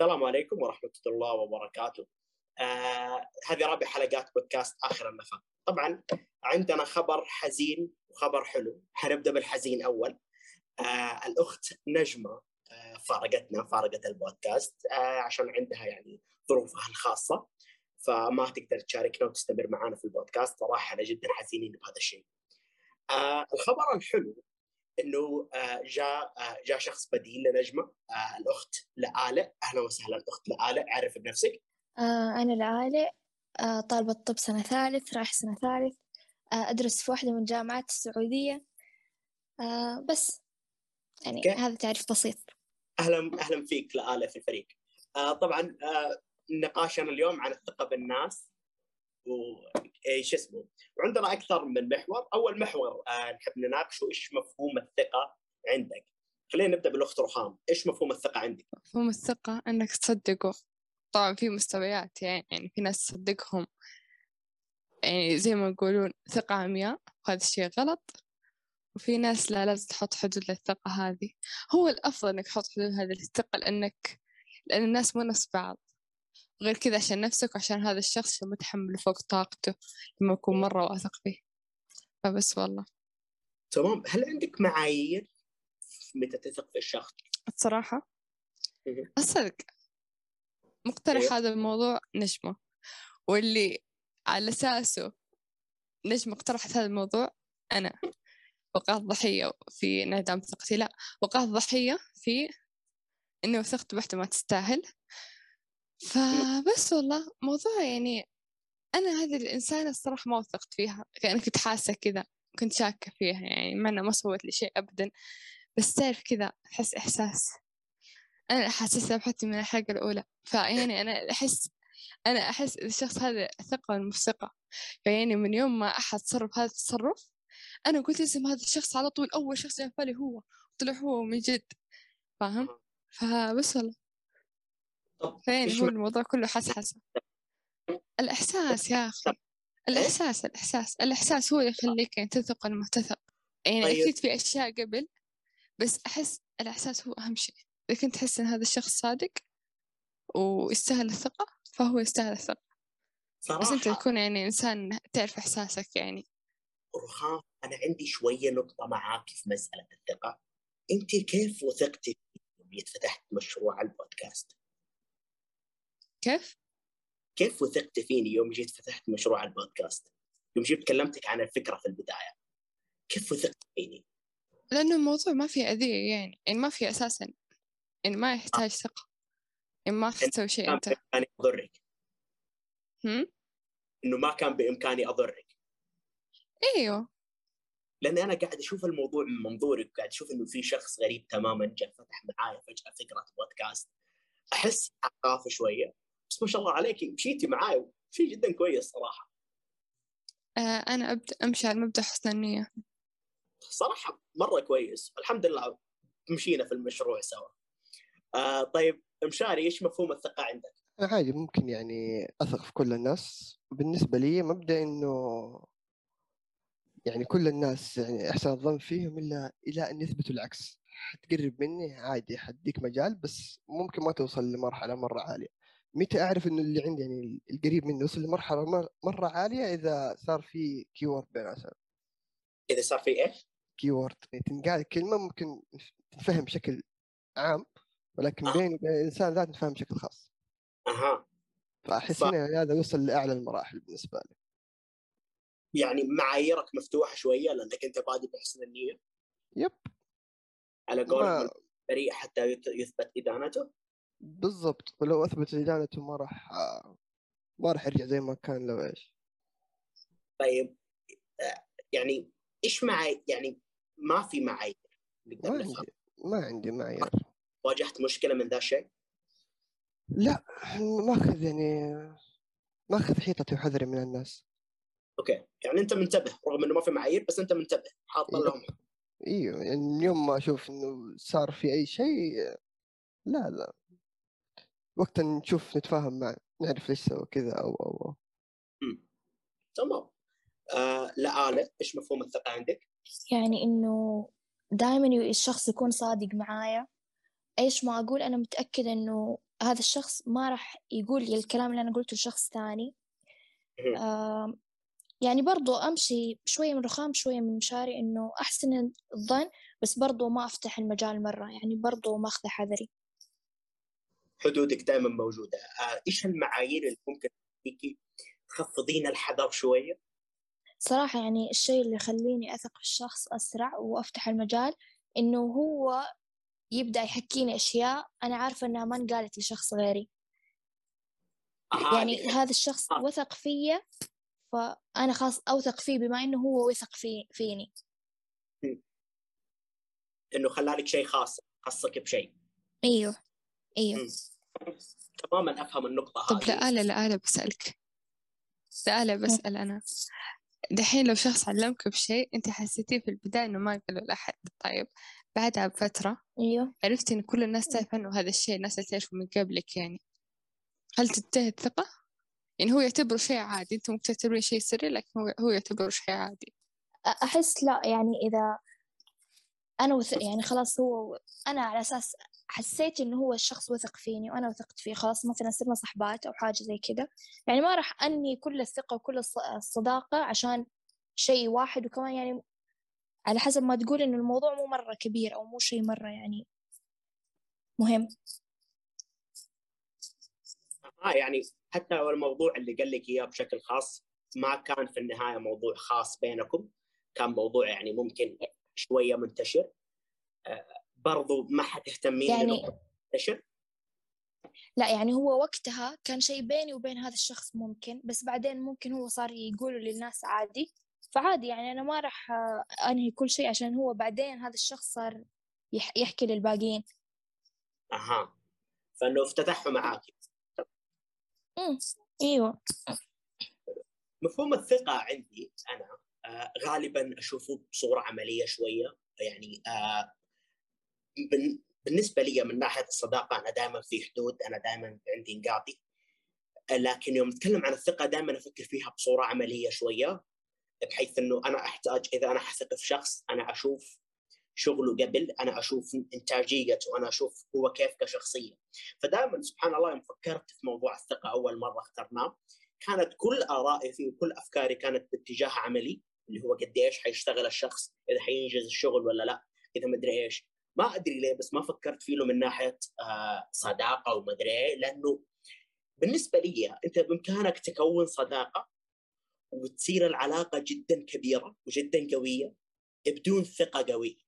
السلام عليكم ورحمة الله وبركاته. آه هذه رابع حلقات بودكاست آخر النفق. طبعا عندنا خبر حزين وخبر حلو. حنبدأ بالحزين أول. آه الأخت نجمة آه فارقتنا فارقت البودكاست آه عشان عندها يعني ظروفها الخاصة فما تقدر تشاركنا وتستمر معنا في البودكاست. صراحة أنا جدا حزينين بهذا الشيء. آه الخبر الحلو إنه آه، جاء آه، جاء شخص بديل لنجمة. آه، الأخت لآلة. أهلا وسهلا. الأخت لآلة. عرف بنفسك. أنا لآلة. طالبة طب سنة ثالث رايح سنة ثالث. أدرس في واحدة من الجامعات السعودية. بس. يعني okay. هذا تعريف بسيط. أهلا أهلا فيك لآلة في الفريق. طبعا نقاشنا اليوم عن الثقة بالناس. وإيش اسمه وعندنا أكثر من محور. أول محور آه نحب نناقشه إيش مفهوم الثقة عندك؟ خلينا نبدأ بالأخت رخام. إيش مفهوم الثقة عندك؟ مفهوم الثقة إنك تصدقه. طبعا في مستويات يعني, يعني في ناس تصدقهم. يعني زي ما يقولون ثقة عمياء وهذا الشيء غلط. وفي ناس لا لازم تحط حدود للثقة هذه. هو الأفضل إنك تحط حدود هذه الثقة لأنك لأن الناس مو نفس بعض. غير كذا عشان نفسك وعشان هذا الشخص متحمل فوق طاقته لما أكون مرة واثق فيه. فبس والله. تمام. هل عندك معايير متى تثق في الشخص؟ الصراحة؟ الصدق مقترح أيوه. هذا الموضوع نجمة. واللي على أساسه نجمة اقترحت هذا الموضوع أنا. وقعت ضحية في انعدام ثقتي. لا وقعت ضحية في إني وثقت بواحدة ما تستاهل. فبس والله موضوع يعني أنا هذه الإنسانة الصراحة ما وثقت فيها يعني كنت حاسة كذا كنت شاكة فيها يعني مع إنها ما سوت لي شيء أبدا بس تعرف كذا أحس إحساس أنا حاسسها بحتى من الحلقة الأولى فيعني أنا أحس أنا أحس الشخص هذا ثقة ولا ثقة فيعني من يوم ما أحد تصرف هذا التصرف أنا قلت اسم هذا الشخص على طول أول شخص جاء بالي هو طلع هو من جد فاهم؟ فبس والله. فين؟ هو الموضوع كله حسحسة. الإحساس يا أخي. الإحساس الإحساس. الإحساس هو اللي يخليك يعني تثق ولا ما تثق. يعني طيب. أكيد في أشياء قبل بس أحس الإحساس هو أهم شيء. إذا كنت تحس إن هذا الشخص صادق ويستاهل الثقة فهو يستاهل الثقة. صراحة بس أنت تكون يعني إنسان تعرف إحساسك يعني. رخام. أنا عندي شوية نقطة معاك في مسألة الثقة. أنت كيف وثقتي؟ يوم فتحت مشروع البودكاست؟ كيف؟ كيف وثقت فيني يوم جيت فتحت مشروع البودكاست؟ يوم جيت كلمتك عن الفكرة في البداية. كيف وثقت فيني؟ لأنه الموضوع ما فيه أذية يعني يعني ما فيه أساسا. يعني ما يحتاج ثقة. يعني ما تسوي شيء أنت. بإمكاني أضرك. هم؟ إنه ما كان بإمكاني أضرك. أيوه. لأن أنا قاعد أشوف الموضوع من منظورك قاعد أشوف إنه في شخص غريب تماما جاء فتح معايا فجأة فكرة بودكاست. أحس أخاف شوية. بس ما شاء الله عليك مشيتي معاي شيء جدا كويس صراحة. آه أنا أبدأ أمشي على مبدا حسن النية. صراحة مرة كويس. الحمد لله مشينا في المشروع سوا. آه طيب مشاري إيش مفهوم الثقة عندك؟ أنا عادي ممكن يعني أثق في كل الناس. بالنسبة لي مبدأ إنه يعني كل الناس يعني أحسن الظن فيهم إلا إلى أن يثبتوا العكس. حتقرب مني عادي حديك مجال بس ممكن ما توصل لمرحلة مرة عالية. متى أعرف إنه اللي عندي يعني القريب مني وصل لمرحلة مرة عالية إذا صار في كيورد بيناتنا إذا صار في إيش؟ keyword يعني تنقال كلمة ممكن تنفهم بشكل عام ولكن آه. بين الإنسان ذات تنفهم بشكل خاص. أها. فأحس هنا هذا وصل لأعلى المراحل بالنسبة لي. يعني معاييرك مفتوحة شوية لأنك أنت بادي بحسن النية؟ yep. على قول بريء حتى يثبت إدانته؟ بالضبط. ولو اثبت ادانته ما راح ما راح يرجع زي ما كان لو إيش. طيب يعني إيش معي يعني ما في معايير ما عندي ما عندي معايير. واجهت مشكلة من ذا الشيء؟ لا ماخذ يعني ماخذ حيطتي وحذري من الناس. okay. يعني أنت منتبه رغم إنه ما في معايير بس أنت منتبه. حاط إيه. لهم إيوه يعني اليوم ما أشوف إنه صار في أي شيء لا لا. وقت نشوف نتفاهم معه نعرف ليش سوى كذا أو أو أو. تمام. آه لا إيش مفهوم الثقة عندك؟ يعني إنه دائما الشخص يكون صادق معايا. إيش ما أقول أنا متأكدة إنه هذا الشخص ما راح يقول لي الكلام اللي أنا قلته لشخص ثاني. آه يعني برضو أمشي شوية من رخام شوية من مشاري إنه أحسن الظن بس برضو ما أفتح المجال مرة. يعني برضو ماخذة حذري. حدودك دائما موجودة. آه، إيش المعايير اللي ممكن تخليكي تخفضين الحذر شوية؟ صراحة يعني الشيء اللي يخليني أثق في الشخص أسرع وأفتح المجال إنه هو يبدأ يحكيني أشياء أنا عارفة إنها ما انقالت لشخص غيري. آه، يعني هذه- هذا الشخص آه. وثق فيا فأنا خلاص أوثق فيه بما إنه هو وثق في فيني. إنه خلالك شيء خاص خصك بشيء. أيوه. مم. تماما أفهم النقطة طب هذه. لآلة لآلة بسألك. لآلة بسأل أنا. دحين لو شخص علمك بشيء أنت حسيتيه في البداية إنه ما قاله لأحد. طيب بعدها بفترة أيوه. عرفتي إن كل الناس تعرف عنه هذا الشيء الناس اللي تعرفه من قبلك يعني. هل تنتهي الثقة؟ يعني هو يعتبره شيء عادي. أنت ممكن تعتبريه شيء سري لكن هو هو يعتبره شيء عادي. أحس لا. يعني إذا أنا وث... يعني خلاص هو أنا على أساس حسيت إنه هو الشخص وثق فيني وأنا وثقت فيه خلاص مثلا صرنا صحبات أو حاجة زي كذا يعني ما راح أني كل الثقة وكل الص- الصداقة عشان شيء واحد وكمان يعني على حسب ما تقول إنه الموضوع مو مرة كبير أو مو شيء مرة يعني مهم. آه يعني حتى لو الموضوع اللي قال لك إياه بشكل خاص ما كان في النهاية موضوع خاص بينكم كان موضوع يعني ممكن شوية منتشر. آه برضو ما حتهتمين يعني لا يعني هو وقتها كان شيء بيني وبين هذا الشخص ممكن بس بعدين ممكن هو صار يقوله للناس عادي. فعادي يعني أنا ما راح أنهي كل شيء عشان هو بعدين هذا الشخص صار يح- يحكي للباقيين. أها. فإنه افتتحوا معاك أمم، أيوه. مفهوم الثقة عندي أنا آه غالبا أشوفه بصورة عملية شوية. يعني آه بالنسبة لي من ناحية الصداقة أنا دائما في حدود أنا دائما عندي انقاطي لكن يوم نتكلم عن الثقة دائما أفكر فيها بصورة عملية شوية بحيث إنه أنا أحتاج إذا أنا حثق في شخص أنا أشوف شغله قبل أنا أشوف إنتاجيته أنا أشوف هو كيف كشخصية. فدائما سبحان الله يوم فكرت في موضوع الثقة أول مرة اخترناه كانت كل آرائي فيه وكل أفكاري كانت باتجاه عملي اللي هو قد إيش حيشتغل الشخص إذا حينجز الشغل ولا لا إذا مدري إيش. ما أدري ليه بس ما فكرت فيه له من ناحية آه صداقة ومدري إيه لأنه بالنسبة لي أنت بإمكانك تكون صداقة وتصير العلاقة جدا كبيرة وجدا قوية بدون ثقة قوية.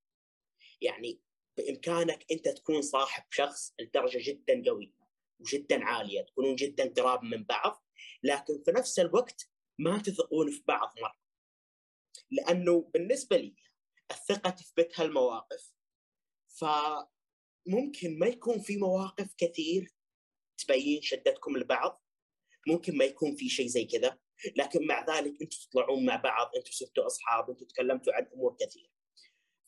يعني بإمكانك أنت تكون صاحب شخص لدرجة جدا قوية وجدا عالية تكونون جدا قراب من بعض لكن في نفس الوقت ما تثقون في بعض مرة. لأنه بالنسبة لي الثقة تثبتها المواقف فممكن ما يكون في مواقف كثير تبين شدتكم لبعض ممكن ما يكون في شيء زي كذا لكن مع ذلك أنتم تطلعون مع بعض أنتم صرتوا أصحاب أنتم تكلمتوا عن أمور كثيرة.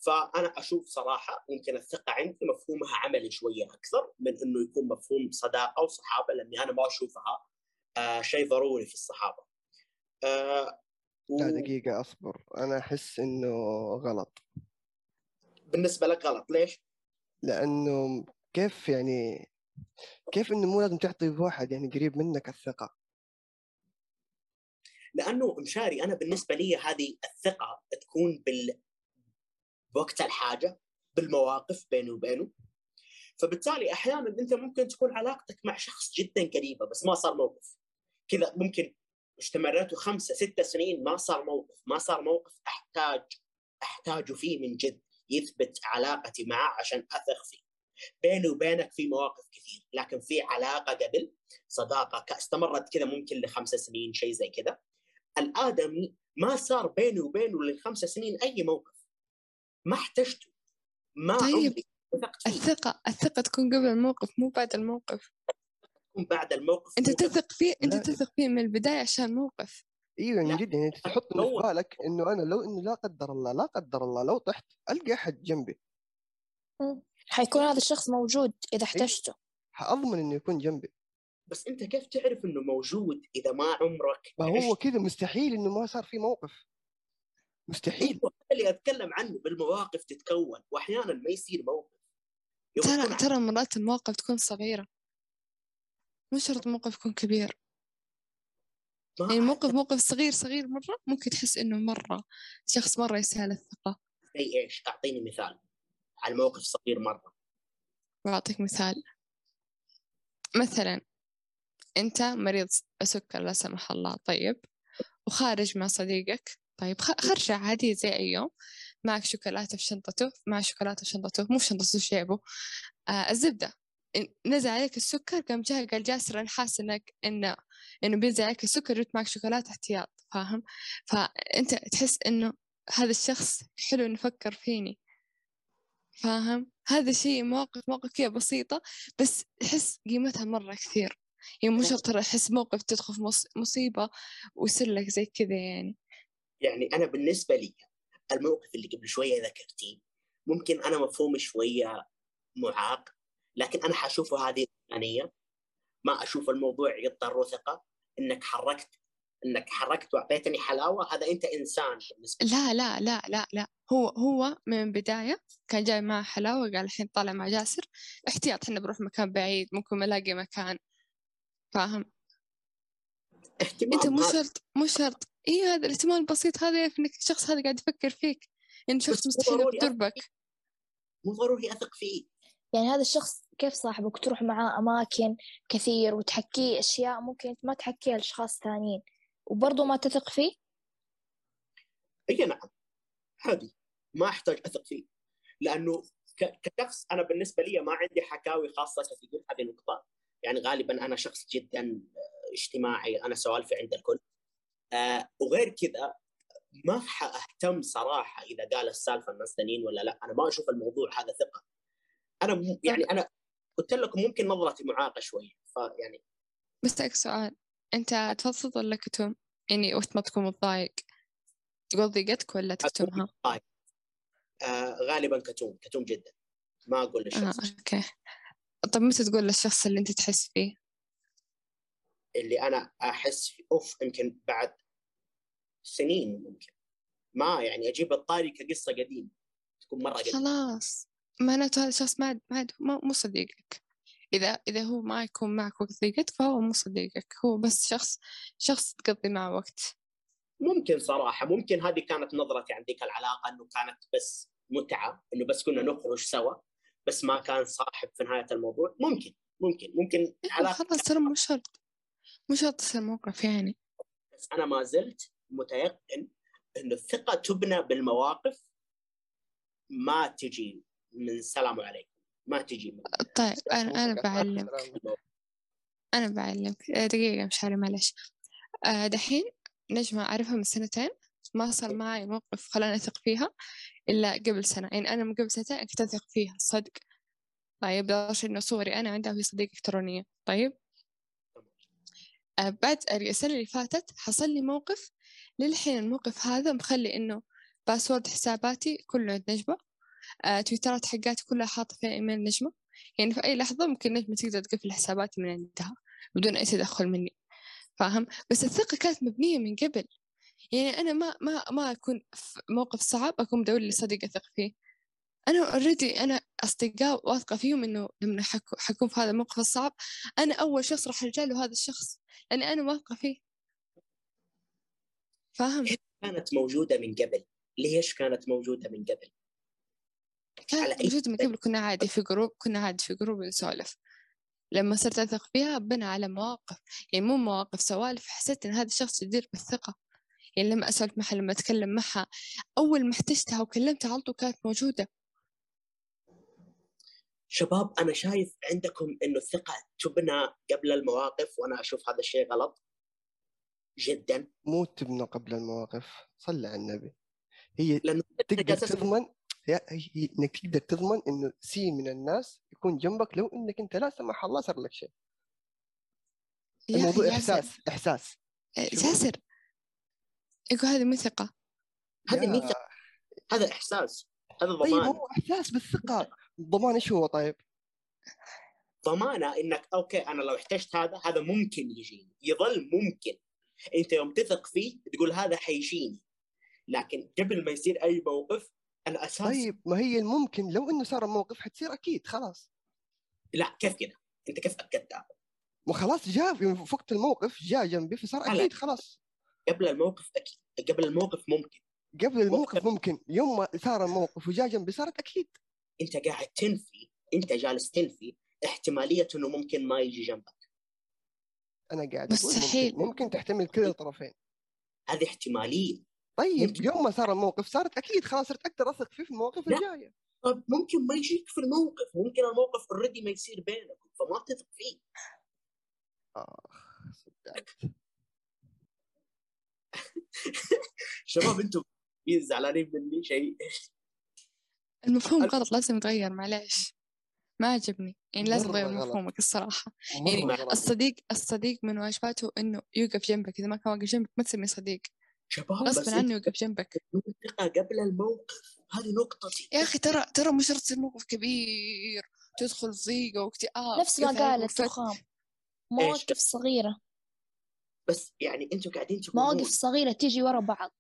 فأنا أشوف صراحة ممكن الثقة عندي مفهومها عملي شوية أكثر من إنه يكون مفهوم صداقة وصحابة لأني أنا ما أشوفها آه شيء ضروري في الصحابة. آه لا و- دقيقة أصبر. أنا أحس إنه غلط. بالنسبة لك غلط ليش؟ لأنه كيف يعني كيف إنه مو لازم تعطي واحد يعني قريب منك الثقة؟ لأنه مشاري أنا بالنسبة لي هذه الثقة تكون بال بوقت الحاجة بالمواقف بيني وبينه. فبالتالي أحيانا أنت ممكن تكون علاقتك مع شخص جدا قريبة بس ما صار موقف. كذا ممكن استمرتوا خمسة ستة سنين ما صار موقف ما صار موقف أحتاج أحتاجه فيه من جد. يثبت علاقتي معه عشان أثق فيه. بيني وبينك في مواقف كثير لكن في علاقة قبل صداقة استمرت كذا ممكن لخمس سنين شيء زي كذا. الآدمي ما صار بيني وبينه للخمس سنين أي موقف. ما احتجته ما طيب. عمري وثقت فيه. الثقة الثقة تكون قبل الموقف مو بعد الموقف. تكون بعد الموقف بس- تثق فيه أنت لا. تثق فيه من البداية عشان موقف إيوه من لا. جد يعني تحط في بالك إنه أنا لو إنه لا قدر الله لا قدر الله لو طحت ألقى أحد جنبي. حيكون هذا الشخص موجود إذا احتجته. حأضمن إنه يكون جنبي. بس أنت كيف تعرف إنه موجود إذا ما عمرك ما هو؟ كذا مستحيل إنه ما صار في موقف. مستحيل. أيوه هذا اللي أتكلم عنه بالمواقف تتكون واحيانا ما يصير موقف. ترى ترى مرات المواقف تكون صغيرة. مو شرط موقف يكون كبير. يعني موقف موقف صغير صغير مرة ممكن تحس إنه مرة شخص مرة يستاهل الثقة. زي إيش؟ اعطيني مثال على موقف صغير مرة. بعطيك مثال. مثلا أنت مريض سكر لا سمح الله طيب وخارج مع صديقك طيب خرجة عادية زي أي يوم معك شوكولاتة في شنطته مع شوكولاتة في شنطته مو في شنطته في جيبه آه الزبدة. نزل عليك السكر قام جاي قال جاسر أنا حاسس إنك إنه إنه بينزل عليك السكر جبت معك شوكولاتة احتياط فاهم؟ فأنت تحس إنه هذا الشخص حلو إنه فكر فيني فاهم؟ هذا شيء مواقف مواقف كذا بسيطة بس تحس قيمتها مرة كثير. يعني مو شرط ترى أحس موقف تدخل في مص- مصيبة ويصير لك زي كذا يعني. يعني أنا بالنسبة لي الموقف اللي قبل شوية ذكرتيه ممكن أنا مفهومي شوية معاق لكن أنا حأشوفه هذه انسانيه ما أشوف الموضوع يضطر ثقة. إنك حركت إنك حركت وأعطيتني حلاوة هذا أنت إنسان بالنسبة لي لا لا لا لا لا. هو هو من البداية كان جاي معه حلاوة قال الحين طالع مع جاسر. احتياط إحنا بنروح مكان بعيد ممكن ما الاقي مكان. فاهم؟ أنت مو شرط مو شرط. إي هذا الاهتمام البسيط هذا يعرف إنك الشخص هذا قاعد يفكر فيك. انه شخص مستحيل بدربك مو ضروري أثق فيه. يعني هذا الشخص كيف صاحبك تروح معاه أماكن كثير وتحكيه أشياء ممكن ما تحكيها لأشخاص ثانيين وبرضه ما تثق فيه؟ إي نعم. عادي. ما أحتاج أثق فيه. لأنه ك- كشخص أنا بالنسبة لي ما عندي حكاوي خاصة كثير هذه النقطة. يعني غالبا أنا شخص جدا آه، اجتماعي. أنا سوالفي عند الكل. آه وغير كذا ما حاهتم صراحة إذا قال السالفة الناس ثانيين ولا لا. أنا ما أشوف الموضوع هذا ثقة. أنا م- يعني أنا قلت لكم ممكن نظرتي معاقه شوية فيعني بس أسألك سؤال. أنت تفضفض ولا كتم يعني وقت ما تكون متضايق تقول ضيقتك ولا تكتمها؟ آه غالبا كتوم كتوم جدا. ما أقول آه للشخص. أوكي. طب متى تقول للشخص اللي أنت تحس فيه؟ اللي أنا أحس في أوف يمكن بعد سنين ممكن. ما يعني أجيب الطاري كقصة قديمة تكون مرة قديمة. خلاص. معناته هذا الشخص ما عاد ما مو صديقك. إذا إذا هو ما يكون معك وقت ضيقك فهو مو صديقك. هو بس شخص شخص تقضي معه وقت. ممكن صراحة ممكن هذه كانت نظرتي عن ذيك العلاقة إنه كانت بس متعة إنه بس كنا نخرج سوا بس ما كان صاحب في نهاية الموضوع. ممكن ممكن ممكن إيه علاقة خلاص ترى مو شرط. مو شرط تصير موقف يعني. بس أنا ما زلت متيقن إنه الثقة تبنى بالمواقف ما تجي من سلام عليكم. ما تجي من طيب أنا أنا ممكن بعلمك. أسلم. أنا بعلمك. آه، دقيقة مشاري معلش. آه، دحين نجمة أعرفها من سنتين. ما صار معي موقف خلاني أثق فيها إلا قبل سنة. يعني أنا من قبل سنتين كنت أثق فيها صدق. طيب لدرجة إنه صوري. أنا عندها وهي صديقة إلكترونية. طيب. آه، بعد السنة اللي فاتت حصل لي موقف. للحين الموقف هذا مخلي إنه باسورد حساباتي كله عند نجمة آه، تويترات حقاتي كلها حاطة فيها إيميل نجمة. يعني في أي لحظة ممكن نجمة تقدر تقفل حساباتي من عندها بدون أي تدخل مني. فاهم؟ بس الثقة كانت مبنية من قبل. يعني أنا ما ما ما أكون في موقف صعب أكون مدور لي صديق أثق فيه. أنا already أنا أصدقاء واثقة فيهم إنه لما حكو حكون في هذا الموقف الصعب أنا أول شخص راح ألجأ له هذا الشخص لأني أنا واثقة فيه. فاهم؟ كانت موجودة من قبل؟ ليش كانت موجودة من قبل؟ على كانت أي موجودة من قبل كنا عادي في group كنا عادي في group نسولف. لما صرت أثق فيها بنى على مواقف يعني مو مواقف سوالف حسيت إن هذا الشخص جدير بالثقة. يعني لما أسولف معها لما أتكلم معها أول ما احتجتها وكلمتها على طول كانت موجودة. شباب أنا شايف عندكم إنه الثقة تبنى قبل المواقف وأنا أشوف هذا الشيء غلط جدا. مو تبنى قبل المواقف صلى على النبي. هي لأنه تقدر تضمن هي هي إنك تقدر تضمن إنه سي من الناس يكون جنبك لو إنك أنت لا سمح الله صار لك شيء. الموضوع إحساس إحساس. شوف. جاسر يقول هذه مو ثقة. هذا يا- مو ثقة، هذا إحساس. هذا طيب ضمان هو إحساس بالثقة. الضمان إيش هو طيب؟ ضمانة إنك أوكي أنا لو احتجت هذا هذا ممكن يجيني. يظل ممكن. أنت يوم تثق فيه تقول هذا حيجيني. لكن قبل ما يصير أي موقف أنا أساس طيب ما هي الممكن لو إنه صار الموقف حتصير أكيد خلاص. لا كيف كذا أنت كيف اكدتها وخلاص جاء في وقت الموقف جاء جنبي فصار. أكيد خلاص. قبل الموقف أكيد قبل الموقف ممكن. قبل الموقف ممكن. يوم ما صار الموقف وجاء جنبي صارت أكيد. أنت قاعد تنفي أنت جالس تنفي احتمالية إنه ممكن ما يجي جنبك. أنا قاعد مستحيل. ممكن, ممكن تحتمل كلا الطرفين هذه احتمالية. طيب. يوم ما صار الموقف صارت أكيد خلاص صرت أقدر أثق فيه في المواقف. الجاية طب ممكن ما يجيك في الموقف ممكن الموقف اوريدي ما يصير بينكم فما تثق فيه آخ صدقت شباب أنتم زعلانين مني شيء المفهوم غلط لازم يتغير معليش ما عجبني يعني لازم تغير. مفهومك الصراحة يعني. الصديق الصديق من واجباته إنه يوقف جنبك إذا ما كان واقف جنبك ما تسميه صديق شباب بس غصبا عنه إنت يوقف جنبك. ثقه قبل الموقف. هذه نقطتي يا أخي ترى ترى مش شرط تصير موقف كبير. تدخل ضيقة واكتئاب نفس ما كذا قالت رخام مواقف صغيرة. بس يعني أنتم قاعدين تقولون. مواقف صغيرة تيجي ورا بعض.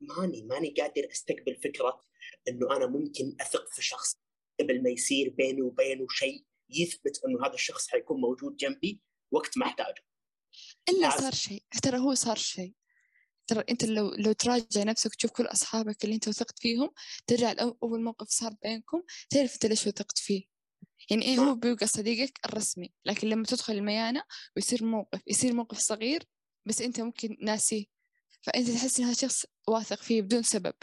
ماني ماني قادر أستقبل فكرة إنه أنا ممكن أثق في شخص قبل ما يصير بيني وبينه شيء يثبت إنه هذا الشخص حيكون موجود جنبي وقت ما أحتاجه. إلا. صار شيء. ترى هو صار شيء. ترى أنت لو لو تراجع نفسك تشوف كل أصحابك اللي أنت وثقت فيهم ترجع لاول موقف صار بينكم تعرف أنت ليش وثقت فيه. يعني إيه هو بيبقى صديقك الرسمي لكن لما تدخل الميانة ويصير موقف يصير موقف صغير بس أنت ممكن ناسيه. فأنت تحس إن هذا الشخص واثق فيه بدون سبب.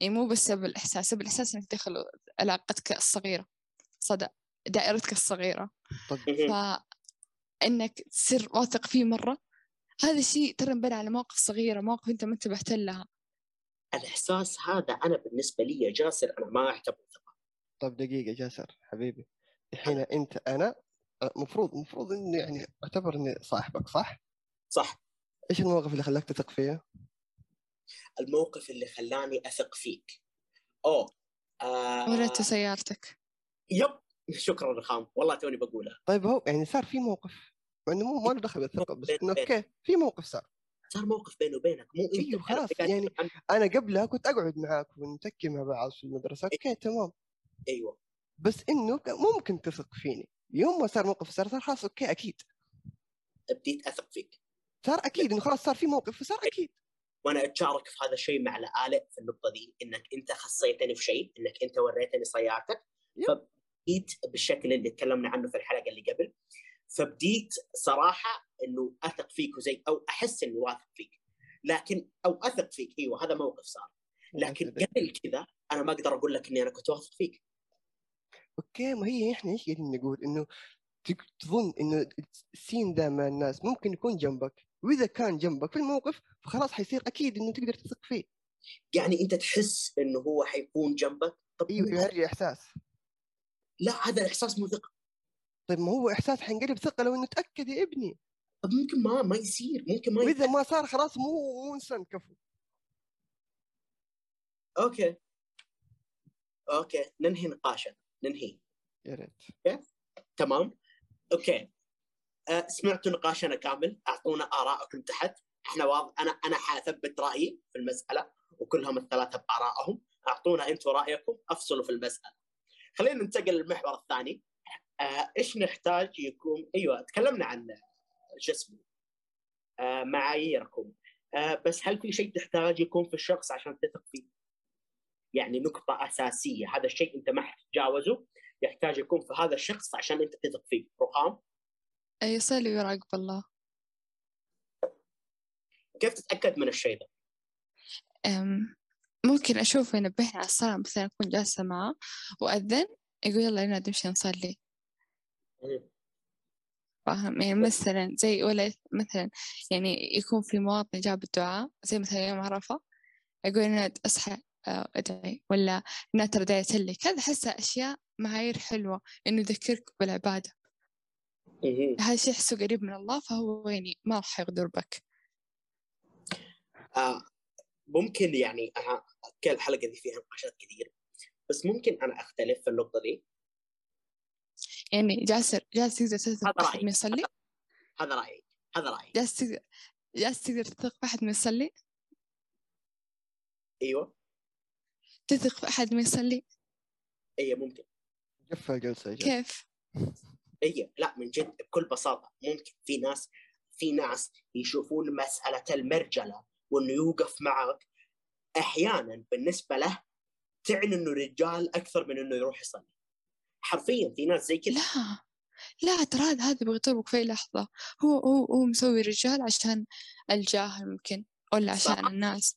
يعني مو بس سبب الإحساس سبب الإحساس إنك تدخل علاقتك الصغيرة صدى دائرتك الصغيرة. طب فإنك تصير واثق فيه مرة هذا الشيء ترى انبنى على مواقف صغيرة مواقف أنت ما انتبهت لها. الإحساس هذا أنا بالنسبة لي يا جاسر أنا ما أعتبره ثقة. طب دقيقة جاسر حبيبي الحين أنت أنا المفروض المفروض إني يعني أعتبر إني صاحبك صح؟ صح. إيش المواقف اللي خلاك تثق فيها؟ الموقف اللي خلاني أثق فيك. أوه آه وريته سيارتك. يب شكرا رخام والله توني بقولها. طيب هو يعني صار في موقف مع انه مو ما له دخل بالثقة بس إنه okay في موقف صار. صار موقف بيني وبينك مو أنت أيوه خلاص يعني أنا قبلها كنت أقعد معاك ونتكي مع بعض في المدرسة okay تمام. أيوه. بس إنه ممكن تثق فيني. يوم ما صار موقف صار صار خلاص okay أكيد. بديت أثق فيك. صار أكيد إنه خلاص صار في موقف فصار أكيد. وأنا أتشارك في هذا الشيء مع الآلة في النقطة دي إنك أنت خصيتني في شيء إنك أنت وريتني سيارتك يب. فبديت بالشكل اللي تكلمنا عنه في الحلقة اللي قبل. فبديت صراحة إنه أثق فيك وزي أو أحس اني واثق فيك. لكن أو أثق فيك إيوه هذا موقف صار. لكن قبل كذا أنا ما أقدر أقول لك إني أنا كنت واثق فيك. okay ما هي إحنا إيش قاعدين نقول؟ إنه تظن إنه الإنسان ذا مع الناس ممكن يكون جنبك. وإذا كان جنبك في الموقف فخلاص حيصير أكيد إنه تقدر تثق فيه. يعني أنت تحس إنه هو حيكون جنبك؟ طب إيوه يوري إحساس. لا هذا الإحساس مو ثقة. طيب ما هو إحساس حينقلب ثقة لو إنه تأكد يا ابني. طب ممكن ما ما يصير ممكن ما وإذا. ما صار خلاص مو مو إنسان كفو. okay. okay ننهي نقاشنا ننهي. يا ريت. تمام. okay. أه سمعتوا نقاشنا كامل أعطونا آرائكم تحت. إحنا واضح أنا أنا حأثبت رأيي في المسألة وكلهم الثلاثة بآرائهم. أعطونا أنتم رأيكم أفصلوا في المسألة. خلينا ننتقل للمحور الثاني. آه إيش نحتاج يكون أيوه تكلمنا عن شو اسمه آه معاييركم آه بس هل في شيء تحتاج يكون في الشخص عشان تثق فيه؟ يعني نقطة أساسية هذا الشيء أنت ما حتتجاوزه يحتاج يكون في هذا الشخص عشان أنت تثق فيه رخام يصلي ويراقب الله كيف تتأكد من الشيء ده؟ أم، ممكن أشوفه ينبهني على الصلاة مثلا أكون جالسة معه وأذن يقول يلا يلا نمشي نصلي. فاهم؟ يعني مثلا زي ولا مثلا يعني يكون في مواطن جاب الدعاء زي مثلا يوم عرفة يقول أنا أصحى آه، أدعي ولا أنا ترى دعيت لك. هذا أحسها أشياء معايير حلوة إنه يذكرك بالعبادة. مهم. هذا الشيء أحسه قريب من الله فهو يعني ما راح يغدر بك. آه ممكن يعني أنا كل الحلقة دي فيها نقاشات كثير بس ممكن أنا أختلف في النقطة دي. يعني جالس جالس تقدر تثق رأيي. ما يصلي؟ هذا رأيي. هذا رأيي. جالس تقدر جالس تقدر تثق بأحد ما يصلي؟ أيوه. تثق بأحد ما يصلي؟ أي ممكن. قفل الجلسة يا جل. كيف؟ اي لا من جد بكل بساطة ممكن. في ناس في ناس يشوفون مسألة المرجلة وإنه يوقف معك. أحيانا بالنسبة له تعني إنه رجال أكثر من إنه يروح يصلي. حرفيا في ناس زي كذا لا لا ترى هذا بيغتربك في لحظة. هو هو هو مسوي رجال عشان الجاه ممكن ولا عشان صح. الناس.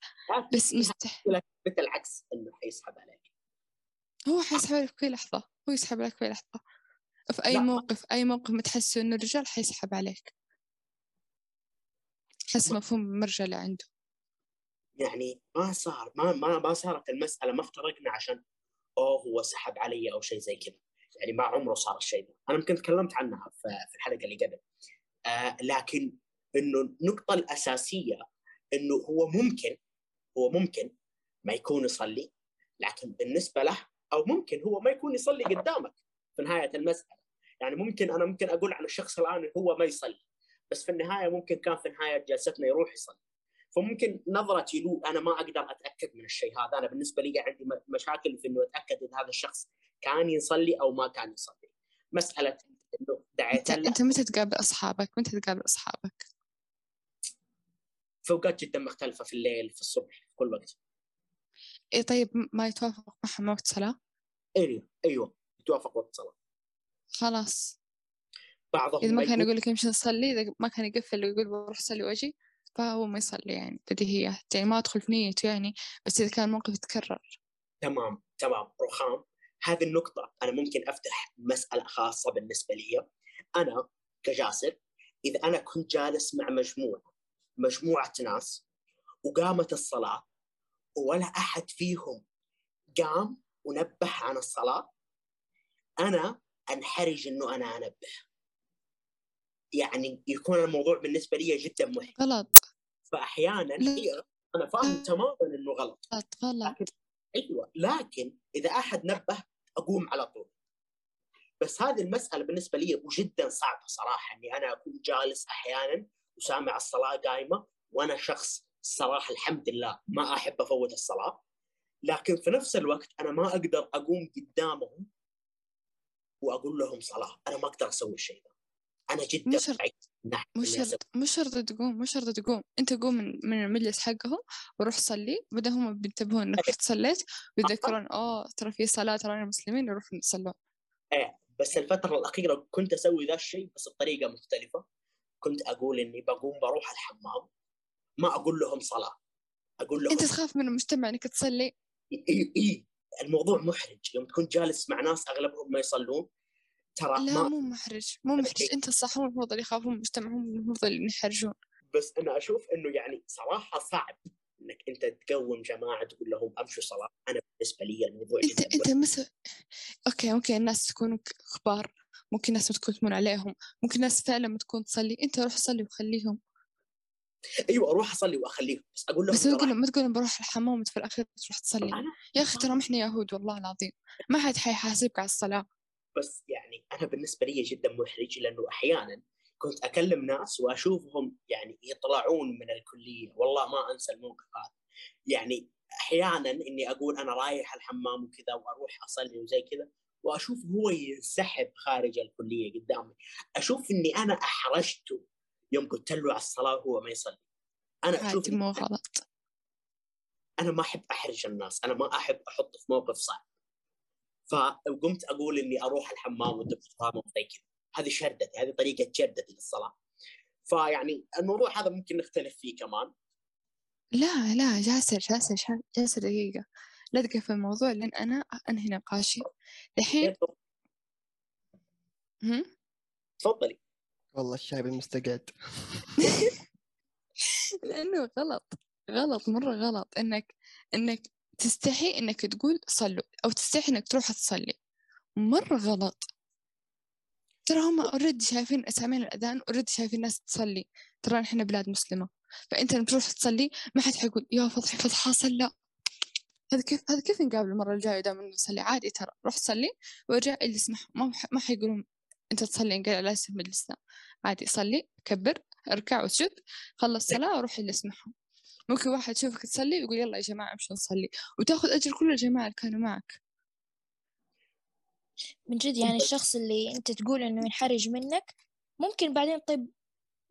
بس مستحيل مثل العكس إنه حيسحب عليك. هو حيسحب عليك في لحظة. هو يسحب عليك في لحظة. في أي لا. موقف أي موقف ما تحس إنه الرجال حيسحب عليك. حس مفهوم المرجلة عنده. يعني ما صار ما ما ما صارت المسألة ما افترقنا عشان أوه هو سحب علي أو شيء زي كذا. يعني ما عمره صار الشيء ده أنا يمكن تكلمت عنها في الحلقة اللي قبل. آه لكن إنه النقطة الأساسية إنه هو ممكن هو ممكن ما يكون يصلي لكن بالنسبة له أو ممكن هو ما يكون يصلي قدامك في نهاية المسألة. يعني ممكن أنا ممكن أقول عن الشخص الآن هو ما يصلي بس في النهاية ممكن كان في نهاية جلستنا يروح يصلي. فممكن نظرتي له أنا ما أقدر أتأكد من الشيء هذا. أنا بالنسبة لي عندي مشاكل في إنه أتأكد إن هذا الشخص كان يصلي أو ما كان يصلي. مسألة إنه دعيت أنت له. أنت متى تقابل أصحابك؟ متى تقابل أصحابك؟ في اوقات جدا مختلفة في الليل في الصبح في كل وقت. إيه طيب ما يتوافق معهم وقت صلاة؟ أيوه أيوه يتوافق وقت صلاة. خلاص. بعضهم إذا ما كان يقول- لك يمشي نصلي إذا ما كان يقفل ويقول بروح أصلي وأجي؟ فهو ما يصلي يعني بديهيات يعني ما أدخل في نيته يعني بس إذا كان الموقف يتكرر. تمام تمام. رخام. هذه النقطة أنا ممكن أفتح مسألة خاصة بالنسبة لي. أنا كجاسر إذا أنا كنت جالس مع مجموعة مجموعة ناس وقامت الصلاة ولا أحد فيهم قام ونبه عن الصلاة أنا أنحرج إنه أنا أنبه. يعني يكون الموضوع بالنسبة لي جدا محرج غلط. فأحيانا لا. هي أنا فاهم تماما إنه غلط. غلط غلط. لكن أيوه لكن إذا أحد نبه أقوم على طول. بس هذه المسألة بالنسبة لي وجدا صعبة صراحة إني أنا أكون جالس أحيانا وسامع الصلاة قايمة وأنا شخص الصراحه الحمد لله ما أحب أفوت الصلاة. لكن في نفس الوقت أنا ما أقدر أقوم قدامهم وأقول لهم صلاة. أنا ما أقدر أسوي الشيء ده أنا جدا مش شرط. أسوي. شرط مش شرط تقوم مش شرط تقوم. أنت قوم من, من المجلس حقهم وروح صلي. بعدين هم بينتبهون إنك رحت صليت ويتذكرون اوه ترى في صلاة ترى المسلمين يروحوا يصلون. بس الفترة الأخيرة كنت أسوي ذا الشيء بس بطريقة مختلفة. كنت أقول إني بقوم بروح الحمام. ما أقول لهم صلاة. أقول لهم أنت تخاف من المجتمع إنك تصلي؟ إي إي. الموضوع محرج. يوم تكون جالس مع ناس أغلبهم ما يصلون ترى لا ما مو محرج مو محرج. أنت الصح هم المفروض اللي يخافون المجتمع هم المفروض اللي يحرجون بس أنا أشوف إنه يعني صراحة صعب إنك أنت تقوم جماعة تقول لهم أمشوا صلاة. أنا بالنسبة لي الموضوع أنت جدا أنت مثل okay ممكن الناس تكون كبار ممكن ناس متكلمون عليهم ممكن ناس فعلا ما تكون تصلي. أنت روح صلي وخليهم. أيوه أروح أصلي وأخليهم. بس أقول لهم بس تقول ما تقول لهم بروح الحمام وفي الاخير تروح تصلي. يا أخي ترى ما إحنا يهود والله العظيم. ما حد حيحاسبك على الصلاة. بس يعني أنا بالنسبة لي جدا محرج لأنه أحيانا كنت أكلم ناس وأشوفهم يعني يطلعون من الكلية. والله ما أنسى الموقف هذا. يعني أحيانا إني أقول أنا رايح الحمام وكذا وأروح أصلي وزي كذا وأشوف هو ينسحب خارج الكلية قدامي. أشوف إني أنا أحرجته يوم قلت له على الصلاة وهو ما يصلي. أنا أشوف مو غلط. أنا ما أحب أحرج الناس. أنا ما أحب أحط في موقف صعب. فقمت أقول إني أروح الحمام وأنت بتفهمه زي كذا. هذه شردتي هذه طريقة شردتي للصلاه فيعني الموضوع هذا ممكن نختلف فيه كمان. لا لا جاسر جاسر جاسر دقيقة. لا تقفل الموضوع لأن أنا أنهي نقاشي. الحين هم؟ تفضلي. والله الشايب المستقعد. لأنه غلط غلط مرة غلط. إنك إنك تستحي إنك تقول صلوا أو تستحي إنك تروح تصلي. مرة غلط. ترى هم already شايفين سامعين الأذان already شايفين ناس تصلي. ترى إحنا بلاد مسلمة. فأنت لما تروح تصلي ما حد حيقول يا فضحي فضحى صلى. هذا كيف هذا كيف نقابل المرة الجاية دام نصلي؟ عادي ترى. روح صلي وارجع يسمح ما ما حيقولون أنت تصلي نقل على اسم مجلسنا عادي صلي كبر اركع واسجد خلص صلاة وروح اللي يسمحهم ممكن واحد يشوفك تصلي ويقول يلا يا جماعة امشوا نصلي وتاخذ أجر كل الجماعة اللي كانوا معك. من جد يعني الشخص اللي أنت تقول إنه ينحرج منك ممكن بعدين طيب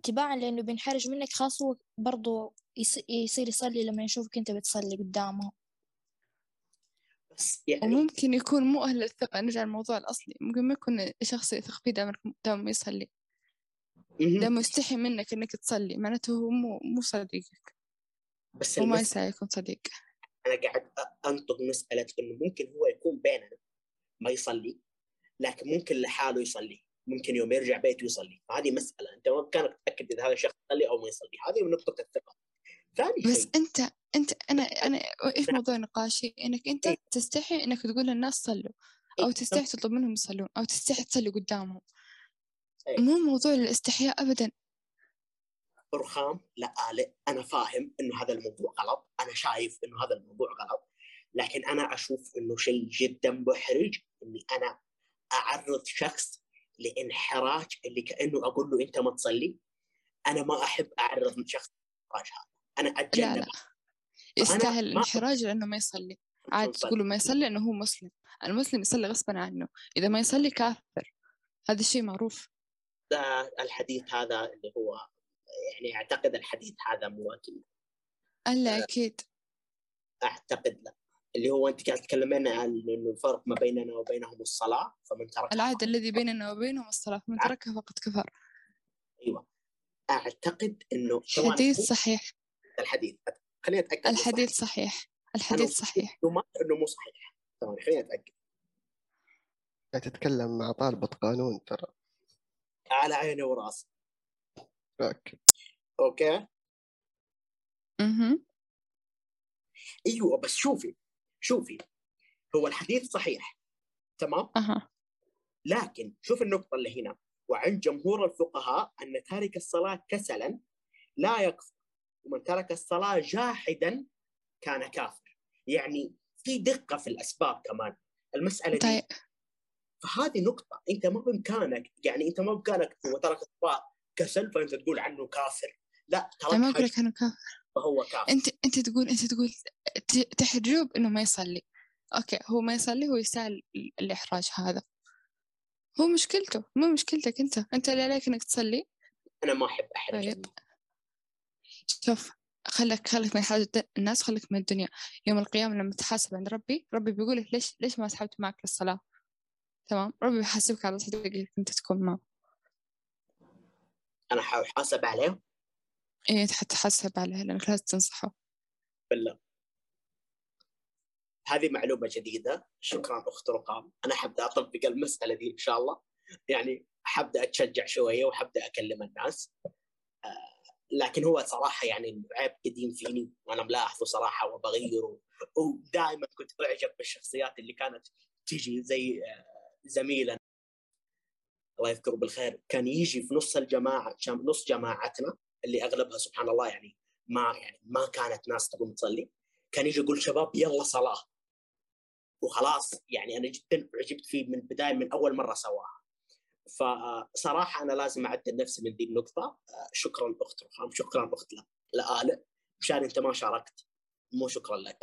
تباعا لأنه بينحرج منك خاص هو برضو يص- يصير يصلي لما يشوفك أنت بتصلي قدامه. بس يعني وممكن يكون مو أهل الثقة. نرجع للموضوع الأصلي. ممكن ما يكون الشخص يثق فيه دائما دائما يصلي. دائما يستحي منك إنك تصلي. معناته هو مو مو صديقك. بس وما المس... يسعى يكون صديق. أنا قاعد أنطق مسألة إنه ممكن هو يكون بيننا ما يصلي لكن ممكن لحاله يصلي. ممكن يوم يرجع بيته يصلي. هذه مسألة. أنت ما بامكانك تتاكد إذا هذا الشخص يصلي أو ما يصلي. هذه من نقطة الثقة. ثاني بس شيء. أنت أنت أنا أنا إيش نعم. موضوع نقاشي؟ إنك أنت إيه. تستحي إنك تقول للناس صلوا إيه. تستحي تطلب منهم يصلون أو تستحي تصلي قدامهم. إيه. مو موضوع الاستحياء أبدا. رخام. لا أنا فاهم إنه هذا الموضوع غلط. أنا شايف إنه هذا الموضوع غلط. لكن أنا أشوف إنه شيء جدا محرج إني أنا أعرض شخص لإنحراج اللي كأنه أقول له أنت ما تصلي. أنا ما أحب أعرض شخص للانحراج هذا. لا اتجنب لا. يستاهل الانحراج لأنه ما يصلي. عاد تصلي. تقولوا ما يصلي لأنه هو مسلم. المسلم يصلي غصبا عنه. إذا ما يصلي كافر. هذا الشيء معروف. ده الحديث هذا اللي هو يعني أعتقد الحديث هذا مو أكيد. ألا أكيد. أعتقد لا. اللي هو أنت قاعد تتكلمين عن إنه الفرق ما بيننا وبينهم الصلاة فمن ترك العهد الذي بيننا وبينهم الصلاة فمن عاد. تركها فقد كفر. أيوه. أعتقد إنه الحديث صحيح. الحديث. خليني أتأكد. إنه الحديث صحيح. صحيح. الحديث صحيح. إنه ما إنه مو صحيح. ثواني خليني أتأكد. قاعد تتكلم مع طالبة قانون ترى. على عيني وراسي. okay. okay؟ أها أيوه بس شوفي شوفي هو الحديث صحيح تمام؟ أها. لكن شوف النقطة اللي هنا وعند جمهور الفقهاء أن تارك الصلاة كسلا لا يكفر ومن ترك الصلاة جاحدا كان كافر. يعني في دقة في الأسباب كمان. المسألة دي طيب. فهذه نقطة أنت ما بإمكانك يعني أنت ما بإمكانك هو ترك الصلاة كسل فأنت تقول عنه كافر. لا أنا ما أقول لك أنه كافر. فهو كافر. أنت أنت تقول أنت تقول ت- تحجوه بأنه ما يصلي. أوكي هو ما يصلي هو يستاهل ال- الإحراج هذا. هو مشكلته مو مشكلتك أنت. أنت اللي عليك إنك تصلي. أنا ما أحب أحرج طيب. شوف خلك خلك من حاجة الناس خلك من الدنيا. يوم القيامة لما تحاسب عند ربي ربي بيقولك ليش ليش ما سحبت معك للصلاة؟ تمام؟ ربي بيحاسبك على صدقك أنت تكون معه. أنا حاسب عليه إيه تحاسب عليه لأنك لازم تنصحه. بالله. هذه معلومة جديدة. شكرا أخت رقام أنا حبدأ أطبق المسألة دي إن شاء الله. يعني حبدأ أتشجع شوية وحبدأ أكلم الناس. آه لكن هو صراحة يعني عيب قديم فيني. وأنا ملاحظه صراحة وبغيره. ودائما كنت أعجب بالشخصيات اللي كانت تجي زي آه زميلنا الله يذكره بالخير كان يجي في نص الجماعة نص جماعتنا اللي أغلبها سبحان الله يعني ما يعني ما كانت ناس تقوم تصلي كان يجي يقول شباب يلا صلاة. وخلاص يعني أنا جدا عجبت فيه من البدايه من أول مرة سواها. فصراحة أنا لازم أعدل نفسي من ذي النقطة. شكرا أخت رخام شكرا أخت لآلة. مشان أنت ما شاركت مو شكرا لك.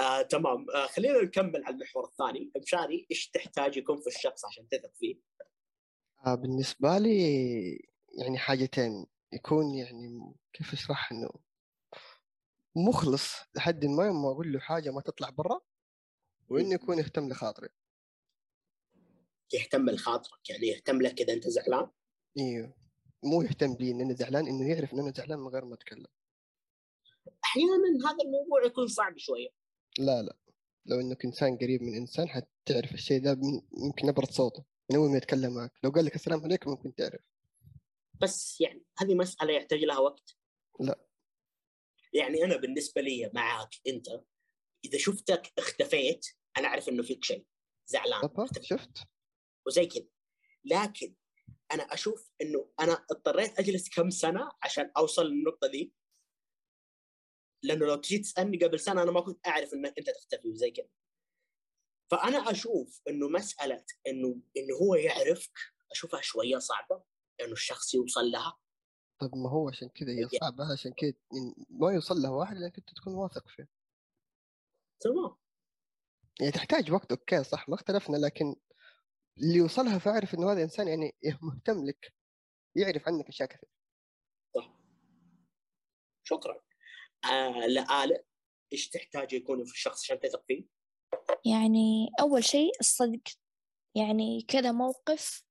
آه، تمام. آه، خلينا نكمل على المحور الثاني. مشاري إيش تحتاج يكون في الشخص عشان تثق فيه؟ آه بالنسبة لي يعني حاجتين يكون يعني كيف أشرح؟ إنه مخلص لحد ما يوم ما أقول له حاجة ما تطلع برا وإنه يكون يهتم لخاطري. يهتم لخاطرك يعني يهتم لك إذا أنت زعلان؟ إيوه. مو يهتم لي إن أنا زعلان إنه يعرف إن أنا زعلان من غير ما أتكلم. أحيانا هذا الموضوع يكون صعب شوية. لا لا. لو إنك إنسان قريب من إنسان حتعرف الشيء ده من يمكن نبرة صوته. من اول ما يتكلم معك. لو قال لك السلام عليكم ممكن تعرف. بس يعني هذه مسألة يحتاج لها وقت؟ لا. يعني أنا بالنسبة لي معك أنت إذا شفتك اختفيت أنا أعرف إنه فيك شيء. زعلان. شفت؟ وزي كذا. لكن أنا أشوف إنه أنا اضطريت أجلس كم سنة عشان أوصل للنقطة دي. لأنه لو تجي تسألني قبل سنة أنا ما كنت أعرف إنك أنت تختفي وزي كذا. فأنا أشوف إنه مسألة إنه إنه هو يعرفك أشوفها شوية صعبة إنه الشخص يوصل لها. طب ما هو عشان كذا هي يعني- صعبة عشان كذا ما يوصل له واحد لانك أنت تكون واثق فيه. تمام. يعني تحتاج وقت أوكي صح ما اختلفنا لكن اللي يوصلها فاعرف إنه هذا إنسان يعني مهتم لك يعرف عنك أشياء كثير شكرا. آه لآلة إيش تحتاج يكون في الشخص عشان تثق فيه؟ يعني أول شيء الصدق يعني كذا موقف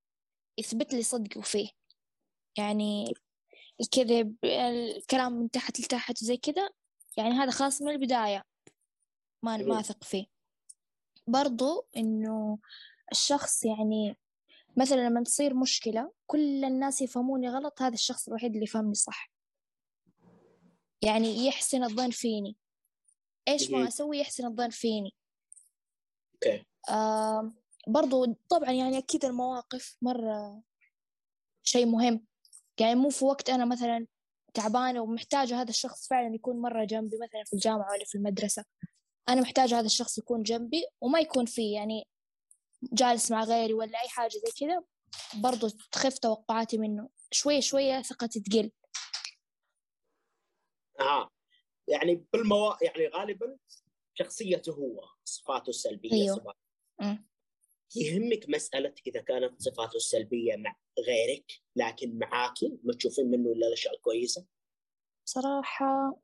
يثبت لي صدقه فيه يعني الكذب الكلام من تحت لتحت زي كذا يعني هذا خاص من البداية. ما ما أثق فيه. برضو إنه الشخص يعني مثلا لما تصير مشكلة كل الناس يفهموني غلط هذا الشخص الوحيد اللي يفهمني صح. يعني يحسن الظن فيني. إيش ما. أسوي يحسن الظن فيني. أوكي. آه برضو طبعا يعني أكيد المواقف مرة شيء مهم. يعني مو في وقت أنا مثلا تعبانة ومحتاجة هذا الشخص فعلا يكون مرة جنبي مثلا في الجامعة ولا في المدرسة. أنا محتاجة هذا الشخص يكون جنبي وما يكون فيه يعني جالس مع غيري ولا أي حاجة زي كذا. برضو تخف توقعاتي منه. شوية شوية ثقتي تقل. آه. يعني بالموا يعني غالبا شخصيته هو. صفاته السلبية أيوه. صفاته. يهمك مساله إذا كانت صفاته السلبية مع غيرك لكن معاكي ما تشوفين منه إلا الأشياء الكويسة؟ صراحة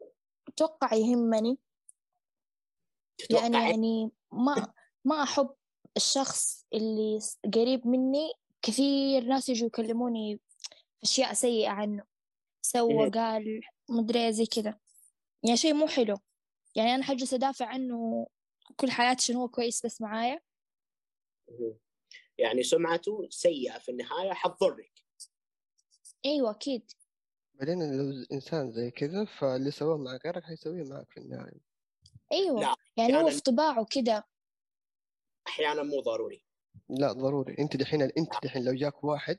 أتوقع يهمني. لأن تتوقع يعني ما ما أحب الشخص اللي قريب مني. كثير ناس يجوا يكلموني أشياء سيئة عنه. سوى مهم. قال مدري زي كذا. يعني شيء مو حلو. يعني أنا حجلس أدافع عنه كل حياتي عشان هو كويس بس معايا. يعني سمعته سيئة في النهاية حتضرك. أيوة أكيد. بعدين لو إنسان زي كذا فاللي سواه مع غيرك حيسويه معك في النهاية. أيوة. لا يعني هو أحياناً- في طباعه كذا أحيانا مو ضروري. لا ضروري. أنت دحين أنت دحين لو جاك واحد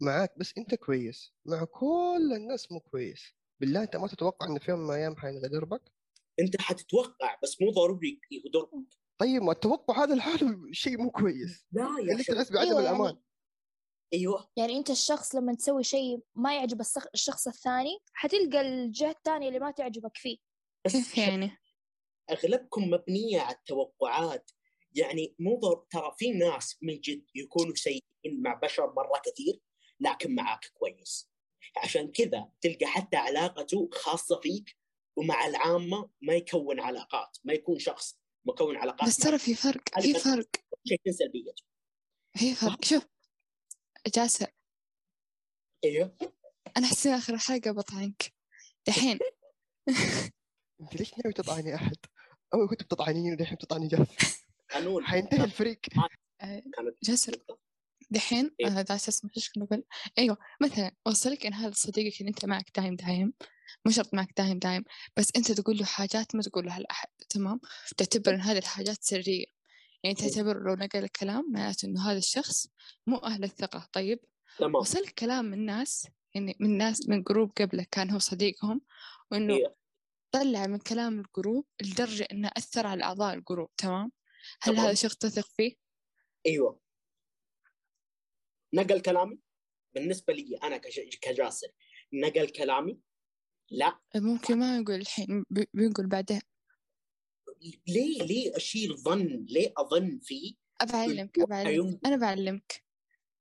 معاك بس أنت كويس. مع كل الناس مو كويس. بالله أنت ما تتوقع انه في يوم من الأيام حينغدر بك انت حتتوقع بس مو ضروري يغدرك طيب ما التوقع هذا لحاله شيء مو كويس. لا يا خليك شيخ. تحس بعدم أيوة الأمان. يعني أيوه. يعني أنت الشخص لما تسوي شيء ما يعجب الشخص الثاني حتلقى الجهة الثانية اللي ما تعجبك فيه. بس كيف يعني؟ أغلبكم مبنية على التوقعات. يعني مو ضر... ترى في ناس من جد يكونوا سيئين مع بشر مرة كثير لكن معاك كويس. عشان كذا تلقى حتى علاقته خاصة فيك ومع العامة ما يكون علاقات ما يكون شخص مكون علاقات بس ترى في فرق في فرق. شيء سلبيته في فرق. شوف جاسر. أيوه أنا أحس إن آخر حلقة بطعنك. دحين. انت ليش ناوي تطعني أحد؟ اول كنت بتطعنيني ودحين بتطعني جالس قانون. حينتهي الفريق. جاسر. دحين إيه. آه، إيش كنا نقول أيوه مثلا وصلك إن هذا صديقك اللي أنت معك دايم دايم. مو شرط معك دايم دايم بس أنت تقول له حاجات ما تقولها لأحد تمام؟ تعتبر إن هذه الحاجات سرية. يعني تعتبر لو نقل الكلام معناته إنه هذا الشخص مو أهل الثقة. طيب؟ تمام. وصلك كلام من ناس يعني من ناس من group قبلك كان هو صديقهم وإنه إيه. طلع من كلام ال group لدرجة إنه أثر على أعضاء ال group تمام؟ هل تمام. هذا الشخص تثق فيه؟ أيوه. نقل كلامي؟ بالنسبة لي أنا كج- كجاسر نقل كلامي لا. ممكن ما يقول الحين بيقول بعدين. ليه ليه أشيل ظن؟ ليه أظن فيه أبعلمك أبعلمك. أنا بعلمك.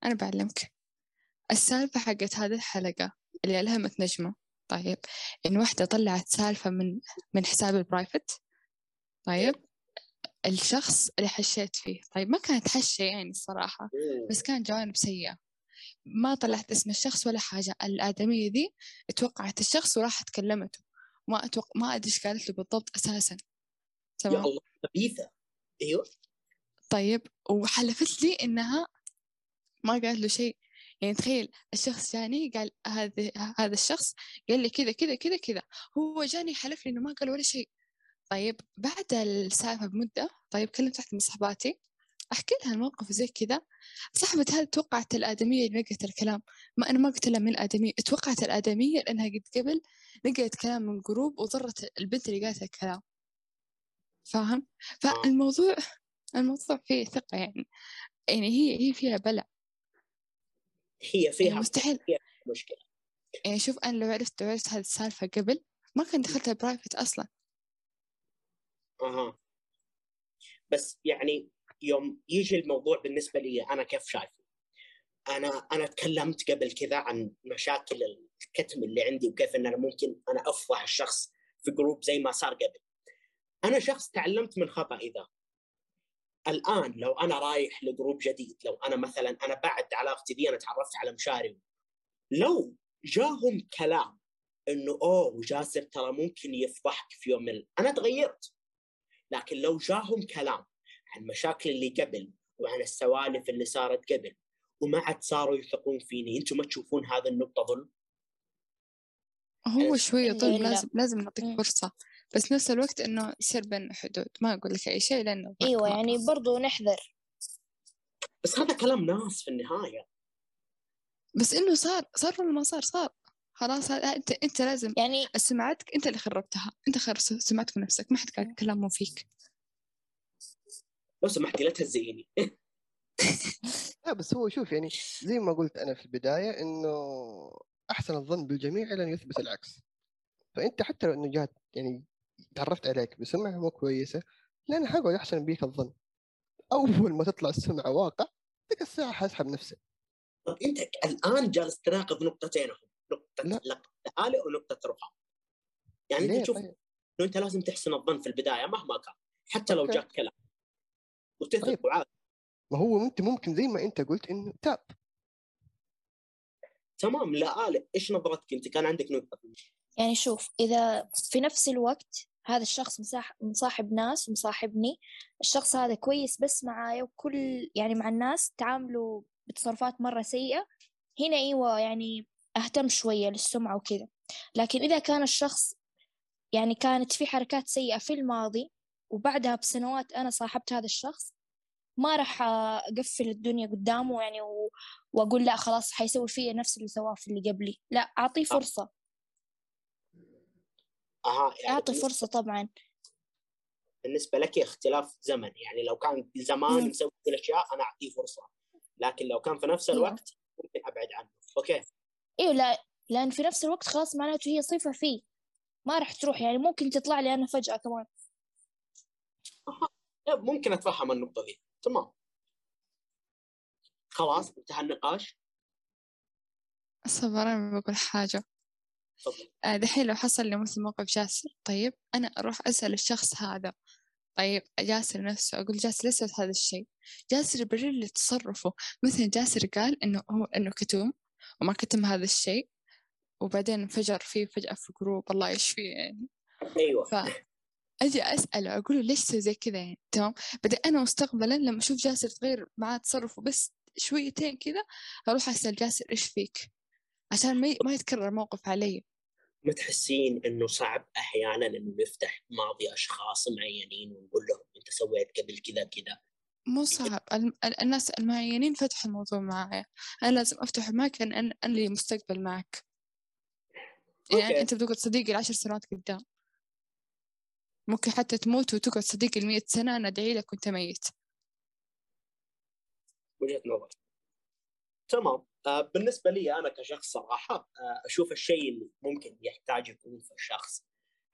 أنا بعلمك. السالفة حقت هذه الحلقة اللي ألهمت نجمة. طيب إن واحدة طلعت سالفة من من حساب البرايفت طيب الشخص اللي حشيت فيه. طيب ما كانت حشة يعني الصراحة بس كان جوانب سيئة. ما طلعت اسم الشخص ولا حاجة. الآدمية دي توقعت الشخص وراحت كلمته ما أتوقع ما أدري إيش قالت له بالضبط أساسا يا تمام؟ الله خبيثة. أيوه. طيب وحلفت لي إنها ما قالت له شيء. يعني تخيل الشخص جاني قال هذا هذا الشخص قال لي كذا كذا كذا كذا. هو جاني حلف لي إنه ما قال ولا شيء. طيب بعد السالفة بمدة طيب كلمت واحدة من صحباتي. أحكي لها الموقف زي كذا. صاحبة هذه توقعت الآدمية اللي نقلت الكلام؟ ما أنا ما قلت لها من الآدمية. توقعت الآدمية لأنها قد قبل نقلت كلام من group وضرت البنت اللي قالت الكلام. فاهم؟ فالموضوع الموضوع فيه ثقة يعني. يعني هي هي فيها بلع هي يعني فيها مستحيل مشكلة. يعني شوف أنا لو عرفت لو عرفت هذه السالفة قبل ما كان دخلتها private أصلا. أها. بس يعني يوم يجي الموضوع بالنسبة لي أنا كيف شايفه. أنا أنا تكلمت قبل كذا عن مشاكل الكتم اللي عندي وكيف إن أنا ممكن أنا أفضح الشخص في group زي ما صار قبل. أنا شخص تعلمت من خطأ ذا الآن لو أنا رايح ل group جديد لو أنا مثلا أنا بعد علاقتي دي أنا تعرفت على مشاري. لو جاهم كلام إنه أوه جاسر ترى ممكن يفضحك في يوم من أنا تغيرت. لكن لو جاهم كلام عن مشاكل اللي قبل وعن السوالف اللي صارت قبل. وما عاد صاروا يثقون فيني. أنتم ما تشوفون هذا النقطة ظلم؟ هو شوية طيب إلا. لازم لازم نعطيك. فرصة. بس نفس الوقت إنه يصير بيننا حدود. ما أقول لك أي شيء لأنه ما- أيوه يعني برضو نحذر. بس هذا كلام ناس في النهاية. بس إنه صار صار ولا ما صار؟ صار. خلاص أنت أنت لازم يعني سمعتك أنت اللي خربتها. أنت خرب سمعتك نفسك ما حد يتكلم مو فيك. لو سمحتي لا تهزئيني. لا بس هو شوف يعني زي ما قلت أنا في البداية إنه أحسن الظن بالجميع إلى أن يثبت العكس. فأنت حتى لو إنه جات يعني تعرفت عليك بسمعة مو كويسة لا أنا حقعد أحسن بيك الظن. أول ما تطلع السمعة واقع تلك الساعة حاسحب نفسي طب أنت الآن جالس تناقض نقطتين هم نقطة آلة ونقطه رقم. يعني أنت طيب. انه أنت لازم تحسن الظن في البداية مهما كان حتى لو. جاك كلام. وتثق طيب. وعاد ما هو أنت ممكن زي ما أنت قلت إنه تاب. تمام. لا آلة إيش نظرتك أنت؟ كان عندك نقطة. يعني شوف إذا في نفس الوقت هذا الشخص مساح مصاحب ناس ومصاحبني الشخص هذا كويس بس معايا وكل يعني مع الناس تعاملوا بتصرفات مرة سيئة هنا أيوة يعني أهتم شوية للسمعة وكذا. لكن إذا كان الشخص يعني كانت في حركات سيئة في الماضي وبعدها بسنوات أنا صاحبت هذا الشخص ما راح أقفل الدنيا قدامه يعني و... وأقول لا خلاص حيسوي فيا نفس اللي سواه في اللي قبلي. لا أعطيه فرصة. أها يعني أعطي بالنسبة, فرصة طبعا. بالنسبة لك اختلاف زمن يعني لو كان زمان. مسوي كل الاشياء أنا أعطيه فرصة. لكن لو كان في نفس أيوة. الوقت ممكن أبعد عنه. أوكي. أيوه لا لأن في نفس الوقت خلاص معناته هي صفة فيه. ما راح تروح يعني ممكن تطلع لي أنا فجأة كمان. إيه، ممكن أتفهم النقطة دي. تمام. خلاص انتهى النقاش. صبر أنا بقول حاجة. آه، دحين لو حصل لي مثل موقف جاسر طيب أنا أروح أسأل الشخص هذا. طيب جاسر نفسه أقول جاسر ليش سويت هذا الشيء. جاسر يبرر لي تصرفه. مثلا جاسر قال إنه هو إنه كتوم وما كتم هذا الشيء وبعدين انفجر فيه فجأة في group الله يشفيه يعني. أيوه. فأجي أسأله أقول له ليش تسوي زي كذا يعني تمام؟ بعدين أنا مستقبلا لما أشوف جاسر تغير معاه تصرفه بس شويتين كذا أروح أسأل جاسر إيش فيك؟ عشان ما ما يتكرر موقف علي. ما تحسين إنه صعب أحيانا إنه نفتح ماضي أشخاص معينين ونقول لهم أنت سويت قبل كذا كذا. مو صعب. الناس المعينين فتحوا الموضوع معايا أنا لازم أفتح معك لأن أنا أنا لي مستقبل معك. يعني okay. أنت بتقعد صديقي العشر سنوات قدام. ممكن حتى تموت وتقعد صديقي المية سنة أنا أدعي لك وأنت ميت. وجهة نظر. تمام. آه بالنسبة لي أنا كشخص صراحة آه أشوف الشيء اللي ممكن يحتاج يكون في الشخص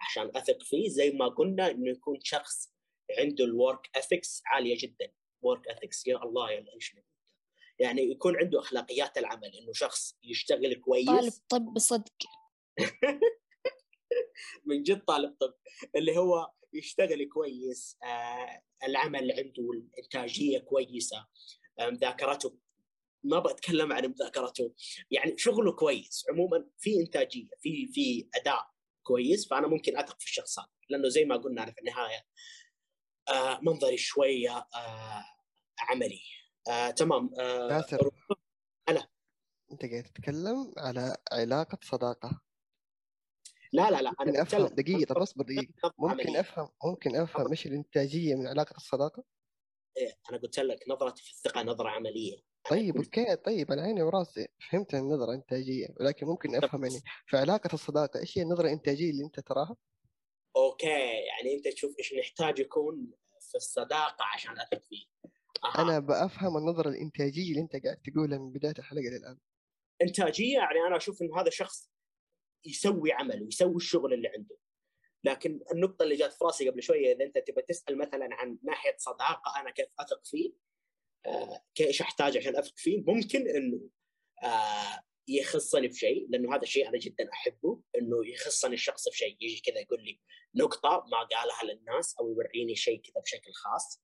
عشان أثق فيه زي ما قلنا إنه يكون شخص عنده ال work ethics عالية جدا. work ethics يا الله يا إيش قلته. يعني يكون عنده أخلاقيات العمل إنه شخص يشتغل كويس. طالب طب بصدق من جد طالب طب اللي هو يشتغل كويس آه العمل عنده الانتاجيه كويسة آه مذاكرته ما بتكلم عن مذاكرته يعني شغله كويس. عموما في إنتاجية في في أداء كويس فأنا ممكن أثق في الشخص هذا لأنه زي ما قلنا أنا في النهاية آه منظري شوية آه عملي. آه تمام آه ياسر هلا. أنت قاعد تتكلم على علاقة صداقة. لا لا لا أنا أفهم. دقيقة طب أصبر دقيقة. ممكن. أفهم ممكن أفهم إيش الإنتاجية من علاقة الصداقة؟ إيه، أنا قلت لك نظرتي في الثقة نظرة عملية. طيب okay. طيب على عيني وراسي فهمت النظرة الإنتاجية ولكن ممكن أفهم يعني في علاقة الصداقة إيش هي النظرة الإنتاجية اللي أنت تراها؟ okay يعني أنت تشوف إيش نحتاج يكون في الصداقة عشان أثق فيه. أها. أنا بأفهم النظرة الإنتاجية اللي أنت قاعد تقولها من بداية الحلقة للآن. إنتاجية؟ يعني أنا أشوف انه هذا شخص يسوي عمل ويسوي الشغل اللي عنده. لكن النقطة اللي جات في راسي قبل شوية إذا أنت تبى تسأل مثلا عن ناحية صداقة أنا كيف أثق فيه آه إيش أحتاج عشان أثق فيه ممكن إنه آه يخصني في شيء لأنه هذا الشيء أنا جدا أحبه إنه يخصني الشخص في شيء يجي كذا يقول لي نقطة ما قالها للناس أو يوريني شيء كذا بشكل خاص.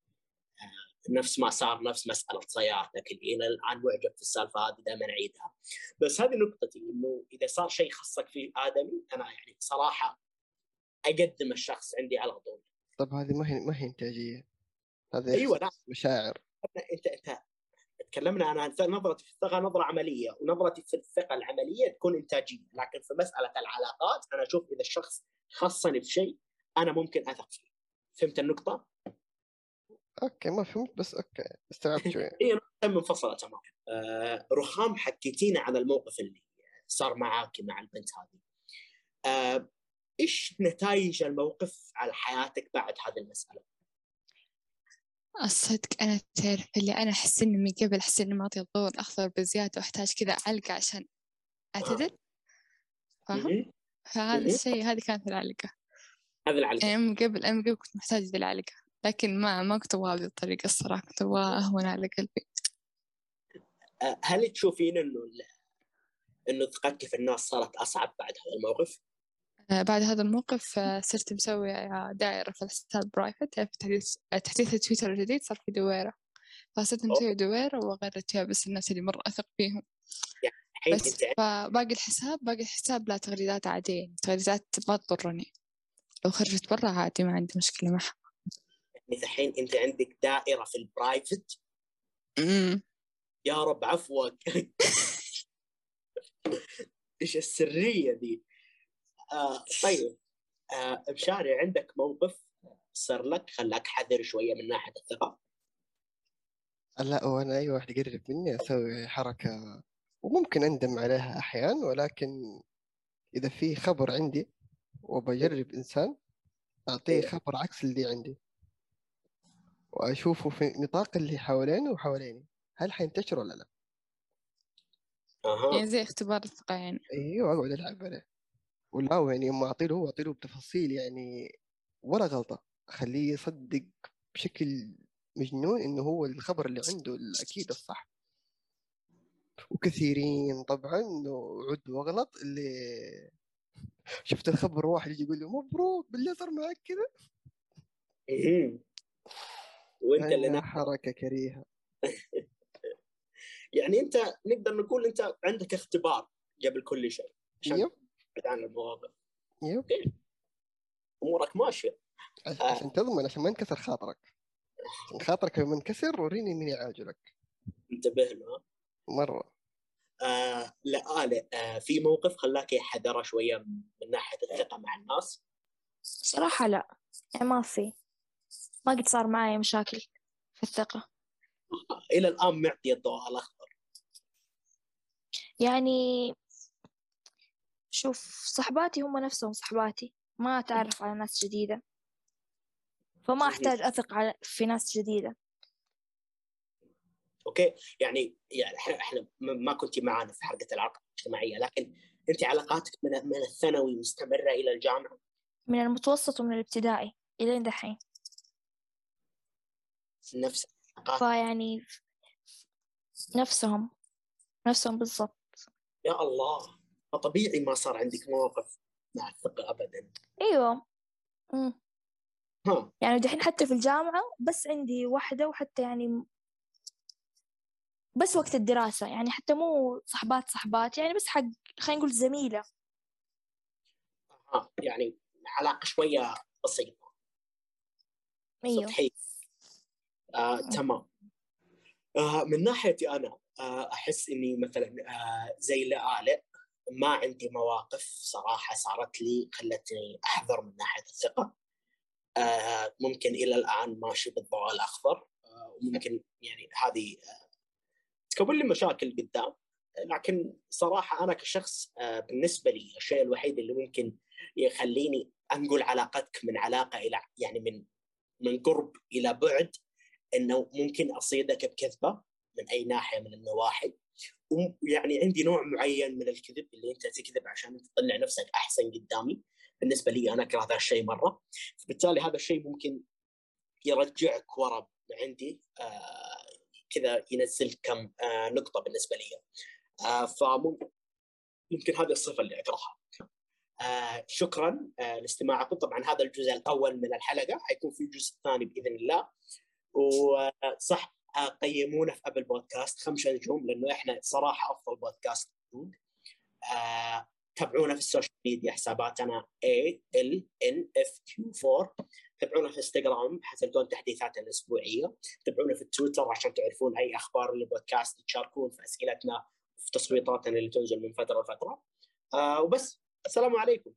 نفس ما صار نفس مسألة سيارتك اللي إلى الآن معجب في السالفة هذه دائما أعيدها. بس هذه نقطتي إنه إذا صار شيء خصك فيه آدمي أنا يعني صراحة أقدم الشخص عندي على طول. طب هذه ما هي ما هي إنتاجية؟ هذا أيوه لا. مشاعر. أنت أنت تكلمنا عن نظرتي في الثقه نظرة عملية ونظرتي في الثقه العملية تكون إنتاجية. لكن في مسألة العلاقات أنا أشوف إذا الشخص خصني في شيء أنا ممكن أثق فيه. فهمت النقطة؟ okay ما فهمت بس okay استوعبت شوي هي نقطه منفصله تماما آه رخام حكيتينا عن الموقف اللي صار معاك مع البنت هذه. آه إيش نتائج الموقف على حياتك بعد هذه المسألة؟ الصدق أنا تعرف اللي أنا أحس إني من قبل أحس إني معطي الضوء الأخضر بزيادة وأحتاج كذا علقة عشان أعتدل فاهم؟ فهذا. الشيء هذه كانت العلقة. هذا العلقة. يعني من قبل أنا من قبل كنت محتاجة ذي العلقة. لكن ما ما كنت أبغاها بهذه الطريقة الصراحة كنت أبغاها أهون على قلبي. آه، هل تشوفين إنه ال- إنه ثقتك في الناس صارت أصعب بعد هذا الموقف؟ آه، بعد هذا الموقف آه، صرت مسوي دائرة في الحساب برايفت تعرف تحديث آه، تحديث تويتر الجديد صار في دويرة. فصرت مسوي دويرة وغيرت فيها بس الناس اللي مرة أثق فيهم. الحين بس فباقي الحساب باقي الحساب لا تغريدات عادية تغريدات ما تضرني لو خرجت برا عادي ما عندي مشكلة معها. يعني الحين أنت عندك دائرة في البرايفت. يا رب عفوك. إيش السرية دي؟ آه طيب. آه بشاري عندك موقف صار لك خلاك حذر شوية من ناحية الثقة؟ لا وأنا أي واحد يقرب مني أسوي حركة وممكن أندم عليها احيان ولكن إذا في خبر عندي وبجرب إنسان أعطيه خبر عكس اللي عندي. وأشوفه في نطاق اللي حوالينه وحواليني. هل حينتشر ولا لا؟ أها. يعني زي اختبار الثقة يعني أيوه أقعد ألعب عليه. ولا يعني اما اعطي له اعطي له بتفاصيل يعني ولا غلطة. اخليه يصدق بشكل مجنون إنه هو الخبر اللي عنده الأكيد الصح. وكثيرين طبعا وعد واغلط اللي شفت الخبر واحد يجي يقول له مبروك بالله صار معك كذا. مهم. وانت اللي هذه نا... حركة كريهة. يعني انت نقدر نقول انت عندك اختبار قبل كل شيء عشان يب. تبعد عن المواقف يب. أمورك ماشية. آه. عشان تضمن عشان ما ينكسر خاطرك. عشان خاطرك لما ينكسر وريني مين يعالجك انتبه له مرة. آه لا آه لا آه في موقف خلاك حذرة شوية من من ناحية الثقة مع الناس. صراحة لا يعني ما في. ما قد صار معي مشاكل في الثقة. إلى الآن معطي الضوء الأخضر. يعني شوف صحباتي هم نفسهم صحباتي. ما أتعرف على ناس جديدة. فما أحتاج أثق على في ناس جديدة. أوكي؟ يعني يعني إحنا ما كنت معانا في حلقه العلاقات الاجتماعية لكن انت علاقاتك من من الثانوي مستمرة إلى الجامعة؟ من المتوسط ومن الابتدائي إلى دحين نفس فيعني نفسهم نفسهم بالضبط. يا الله فطبيعي ما صار عندك مواقف مع الثقة ابدا. أيوة. أمم. ها. يعني دحين حتى في الجامعة بس عندي واحدة وحتى يعني بس وقت الدراسة. يعني حتى مو صحبات صحبات يعني بس حق خلينا نقول زميلة. ها يعني علاقة شوية بسيطة. أيوة. سطحيه آه، تمام. آه، من ناحيتي أنا آه، أحس إني مثلا آه، زي لآلئ ما عندي مواقف صراحة صارت لي خلتني أحذر من ناحية الثقة. آه، ممكن إلى الآن ماشي بالضوء الأخضر. آه، وممكن يعني هذه آه، تكون لي مشاكل قدام. لكن صراحة أنا كشخص آه، بالنسبة لي الشيء الوحيد اللي ممكن يخليني أنقل علاقتك من علاقة إلى يعني من من قرب إلى بعد إنه ممكن اصيدك بكذبة من أي ناحية من النواحي. ويعني عندي نوع معين من الكذب اللي أنت تكذب عشان تطلع نفسك أحسن قدامي. بالنسبة لي أنا أكره هذا الشيء مرة. فبالتالي هذا الشيء ممكن يرجعك ورا عندي آه كذا ينزل كم آه نقطة بالنسبة لي. آه فممكن هذه الصفة اللي أكرهها. آه شكرا آه لاستماعكم. طبعا هذا الجزء الأول من الحلقة. حيكون في الجزء الثاني بإذن الله. وصح قيمونا في Apple Podcasts. خمسة نجوم لأنه إحنا صراحة أفضل بودكاست موجود. آه تابعونا في السوشيال ميديا حساباتنا A L N F Q 4 تابعونا في انستغرام حتلقون تحديثاتنا الأسبوعية. تابعونا في تويتر عشان تعرفون أي أخبار للبودكاست تشاركون في أسئلتنا في تصويتاتنا اللي تنزل من فترة لفترة. آه وبس. السلام عليكم.